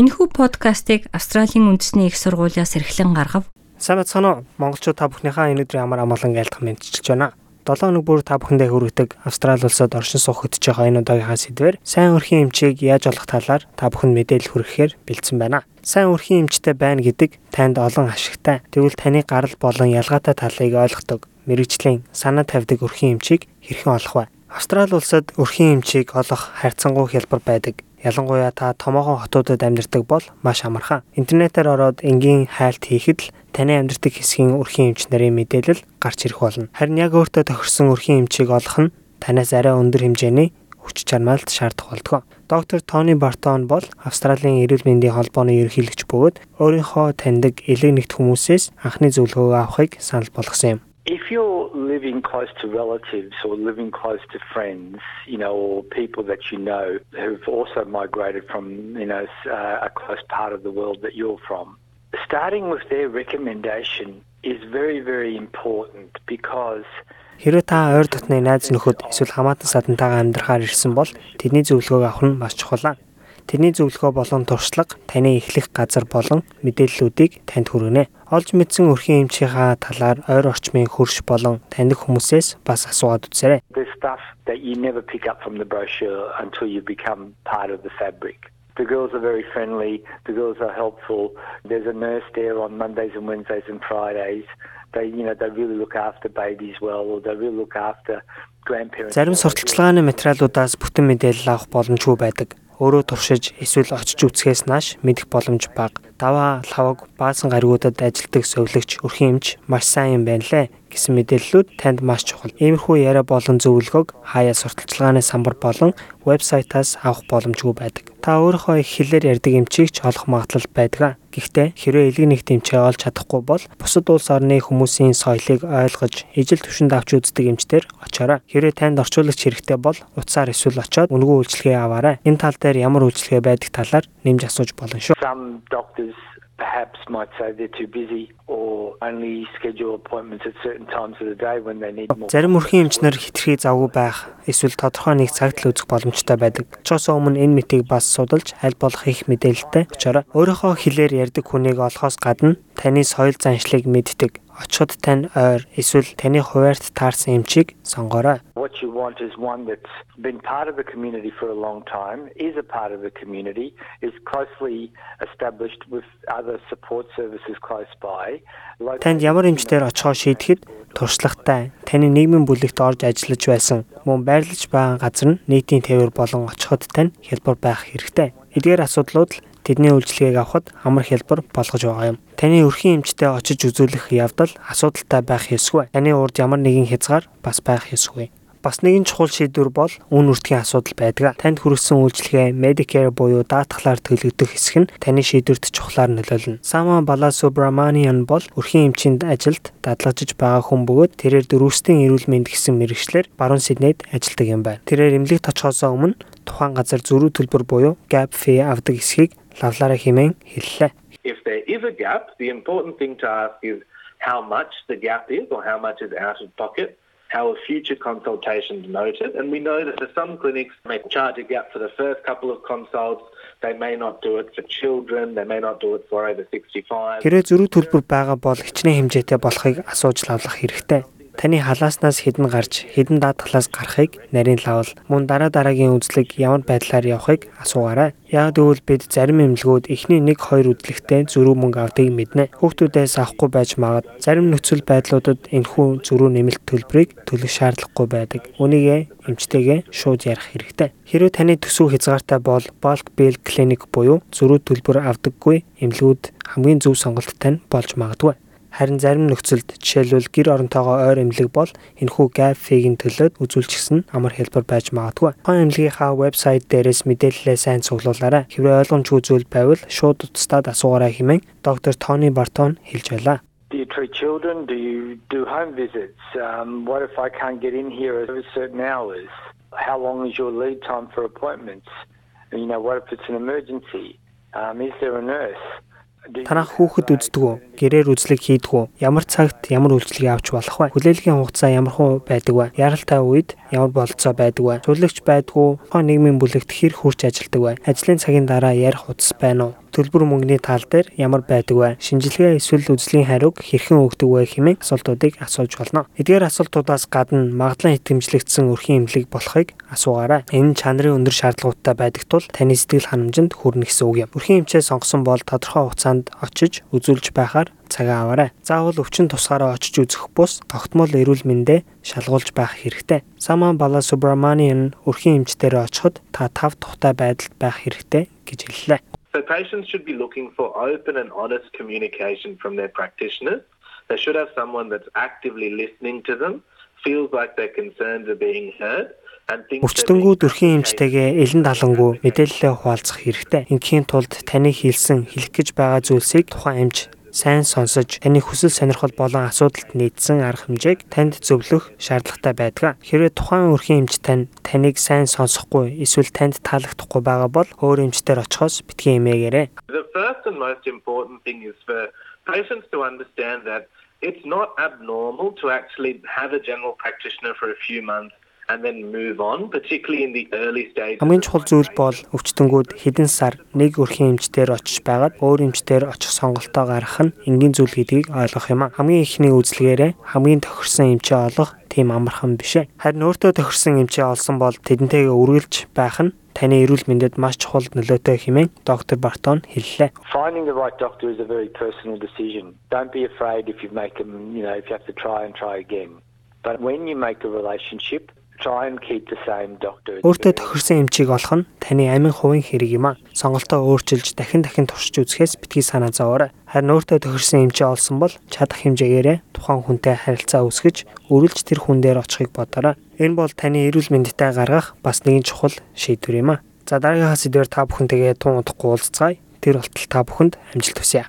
Энэхүү подкастыг Австралийн үндэсний их сургуулиас эрхлэн гаргав. Сайн бацгаана уу? Монголчууд та бүхнийхээ энэ өдрийн амар амгалан айлтгах мэдчилж байна. 7 өнөг бүр та бүхэндээ хүргэдэг Австрали улсад оршин суух хөтж байгаа энэ удаагийнхаа сэдвэр сайн өрхийн эмчийг яаж олох талаар та бүхэнд мэдээлэл хүргэхээр бэлдсэн байна. Сайн өрхийн эмчтэй байна гэдэг танд олон ашигтай. Тэгвэл таны гарал болон ялгаатай талыг ойлгодог, мэрэгжлийн санаа тавьдаг өрхийн эмчийг хэрхэн олох вэ? Австрали улсад өрхийн эмчийг олох хайрцангуй хялбар байдаг. Ялангуяа та томоохон хотуудад амьдардаг бол маш амархан. Интернетээр ороод энгийн хайлт хийхэд л таны амьдардаг хэсгийн өрхийн эмч нарын мэдээлэл гарч ирэх болно. Харин яг өөртөө тохирсон өрхийн эмчийг олох нь танаас арай өндөр хэмжээний хүч чармайлт шаардах болдог. Доктор Тони Бартон бол Австралийн эрүүл мэндийн холбооны ерөнхийлөгч бөгөөд өөрийнхөө таньдаг элэг нэгт хүмүүсээс анхны зөвлөгөө авахыг санал болгосон юм. If you're living close to relatives or living close to friends, you know, or people that you know who've also migrated from, you know, uh, a close part of the world that you're from, starting with their recommendation is very, very important because Хэрэв та ойр дотны найз нөхөд эсвэл хамаатан садантайгаа амьдрахаар ирсэн бол тэдний зөвлөгөөг авах нь маш чухал. Тэрний зөвлөгөө болон туршлага таны эхлэх газар болон мэдээллүүдийг танд хүргэнэ. Олж мэдсэн өрхийн эмчийнхаа талаар ойр орчмын хөрш болон таньдаг хүмүүсээс бас асууад үзээрэй. There's stuff that you never pick up from the brochure until you become part of the fabric. The girls are very friendly, the girls are helpful. There's a nurse there on Mondays and Wednesdays and Fridays. They you know they really look after babies well or they really look after grandparents. Зарим сурталчилгааны материалуудаас бүтэн мэдээлэл авах боломжгүй байдаг өөрөө туршиж эсвэл очиж үзэхээс нааш мэдэх боломж бага. Даваа лаваг баасан гаригуудад ажилдаг совлогч өрхийн эмч маш сайн юм байна лээ гэсэн мэдээллүүд танд маш чухал. Иймэрхүү яриа болон зөвлөгөөг хаяа сурталчилгааны самбар болон вебсайтаас авах боломжгүй байдаг. Та өөрийнхөө их хэлээр ярьдаг эмчийг ч олох магадлал байдаг. Гэхдээ хэрвээ элэг нэг тэмчээ олж чадахгүй бол бусад улс орны хүмүүсийн соёлыг ойлгож ижил төвшөнд авч үздэг эмчтэр очоорой. Хэрвээ танд орчуулагч хэрэгтэй бол утсаар эсвэл очоод үнэгүй үйлчилгээ аваарай. Энэ тал дээр ямар үйлчилгээ байдаг талаар нэмж асууж болно шүү. Some doctors perhaps might say they're too busy or only schedule appointments at certain times of the day when they need more. Зарим өрхийн эмчнэр хитрхи завгүй байх эсвэл тодорхой нэг цагт л үзэх боломжтой байдаг. Очоос өмнө энэ мэтийг бас судалж аль болох их мэдээлэлтэй очоорой. Өөрийнхөө хэлээр ярьдаг хүнийг олохоос гадна таны соёл заншлыг мэддэг очиход тань ойр эсвэл таны хуваарьт таарсан эмчийг сонгоорой. What you want is one that's been part of the community for a long time, is a part of the community, is closely established with other support services close by. Танд ямар эмчтэр очихоо шийдэхэд туршлагатай таны нийгмийн бүлэгт орж ажиллаж байсан мөн байрлаж байгаа газар нь нийтийн тээвэр болон очиход тань хялбар байх хэрэгтэй. Эдгээр асуудлууд тэдний үйлчлэгийг авахд амар хялбар болгож байгаа юм. Таны өрхийн эмчтэй очиж үзүүлэх явдал асуудалтай байх ёсгүй. Таны урд ямар нэгэн хязгаар бас байх ёсгүй. Бас нэгэн чухал шийдвэр бол үн үртгийн асуудал байдаг. Танд хүргэсэн үйлчлэгээ Medicare буюу даатгалаар төлөгдөх хэсэг нь таны шийдвэрт чухлаар нөлөөлнө. Сама Баласубраманиан бол өрхийн эмчинд ажилд дадлагжиж байгаа хүн бөгөөд тэрээр дөрвөстийн эрүүл мэнд гэсэн мэрэгчлэр баруун Сиднейд ажилдаг юм байна. Тэрээр эмнэлэгт очихоос өмнө тухайн газар зөрүү төлбөр буюу gap fee авдаг эсхийг лавлаараа хэмээн хэллээ. If there is a gap, the important thing to ask is how much the gap is or how much is out of pocket how are future consultations noted? And we know that for some clinics may charge a gap for the first couple of consults. They may not do it for children, they may not do it for over 65. Хэрэг зөрүү төлбөр байгаа бол хичнээн хэмжээтэй болохыг асууж лавлах хэрэгтэй таны халааснаас хідэн гарч хідэн даатгалаас гарахыг нарийн лавл мөн дараа дараагийн үзлэг ямар байдлаар явахыг асуугаарай. Яг тэгвэл бид зарим эмнэлгүүд эхний 1 2 үдлэгтээ зөрүү мөнгө авдгийг мэднэ. Хүүхдүүдээс авахгүй байж магад зарим нөхцөл байдлуудад энэхүү зөрүү нэмэлт төлбөрийг төлөх шаардлагагүй байдаг. Үүнийг эмчтэйгээ шууд ярих хэрэгтэй. Хэрвээ таны төсөв хязгаартай бол bulk bill clinic буюу зөрүү төлбөр авдаггүй эмнэлгүүд хамгийн зөв сонголт тань болж магадгүй. Харин зарим нөхцөлд жишээлбэл гэр оронтойгоо ойр эмнэлэг бол энэхүү gap fee-ийн төлөөд үзүүлчихсэн амар хэлбэр байж магадгүй. Хон эмнэлгийнхаа вебсайт дээрээс мэдээлэлээ сайн цуглуулаарай. Хэврээ ойлгомжгүй зүйл байвал шууд утастад асуугаарай хэмээн доктор Тони Бартон хэлж байлаа. Do you treat children? Do you do home visits? Um, what if I can't get in here at certain hours? How long is your lead time for appointments? You know, what if it's an emergency? Um, is there a nurse? Танах хүүхэд үздэг үү? Гэрээр үзлэг хийдэг үү? Ямар цагт ямар үйлчлэгийг авч болох вэ? Хүлээлгийн хугацаа ямар хуу байдаг вэ? Яралтай үед ямар болцоо байдаг вэ? Цуглагч байдгүй? Хоо нийгмийн бүлэгт хэр хурц ажилладаг вэ? Ажлын цагийн дараа ярих утас байна уу? Төлбөр мөнгөний тал дээр ямар байдаг вэ? Шинжилгээ эсвэл үзлийн хариуг хэрхэн өгдөг вэ хэмээн асуултуудыг асууж болно. Эдгээр асуултуудаас гадна магадлан итгэмжлэгдсэн өрхийн эмнэлэг болохыг асуугаарай. Энэ чанарын өндөр шаардлагуудтай байдаг тул таны сэтгэл ханамжинд хүрнэ гэсэн үг юм. Өрхийн эмчээ сонгосон бол тодорхой хугацаанд очиж үзүүлж байхаар цагаа аваарай. Заавал өвчин тусгаараа очиж үзэх бус тогтмол эрүүл мэндэ шалгуулж байх хэрэгтэй. Саман Бала Субраманиан өрхийн эмчтэр очиход та тав тухтай байдалд байх хэрэгтэй гэж хэллээ. So patients should be looking for open and honest communication from their practitioners. They should have someone that's actively listening to them, feels like their concerns are being heard Өвчтөнгүүд өрхийн эмчтэйгээ элен далангуу мэдээлэлээ хуваалцах хэрэгтэй. Ингийн тулд таны хэлсэн хэлэх гэж байгаа зүйлсийг тухайн эмч сайн сонсож таны хүсэл сонирхол болон асуудалд нийцсэн арга хэмжээг танд зөвлөх шаардлагатай байдаг. Хэрвээ тухайн өрхийн эмч тань таныг сайн сонсохгүй эсвэл танд таалагдахгүй байгаа бол өөр эмчтэр очихоос битгий эмээгээрэй. The first and most important thing is for patients to understand that it's not abnormal to actually have a general practitioner for a few months and then move on particularly in the early stages. Хамгийн чухал зүйл бол өвчтөнгүүд хэдэн сар нэг өрхийн эмчтэр очиж байгаад өөр эмчтэр очих сонголтоо гаргах нь энгийн зүйл гэдгийг ойлгох юм. Хамгийн ихний үзлэгээрээ хамгийн тохирсон эмчээ олох тийм амархан биш ээ. Харин өөртөө тохирсон эмчээ олсон бол тэдэнтэйгээ үргэлж байх нь таны эрүүл мэндэд маш чухал нөлөөтэй хэмээн доктор Бартон хэллээ. Finding the right doctor is a very personal decision. Don't be afraid if you make them, you know, if you have to try and try again. But when you make a relationship Өөртөө тохирсон эмчийг олох нь таны амин хувийн хэрэг юм а. Сонголтоо өөрчилж дахин дахин туршиж үзэхээс битгий санаа зовоорой. Харин өөртөө тохирсон эмчээ олсон бол чадах хэмжээгээрээ тухайн хүнтэй харилцаа үүсгэж үргэлж тэр хүн дээр очихыг бодоорой. Энэ бол таны эрүүл мэндэд гаргах бас нэгэн чухал шийдвэр юм а. За дараагийнхаа сэдвээр та бүхэнтэйгээ тун удахгүй уулзцгаая. Тэр болтол та бүхэнд амжилт хүсье.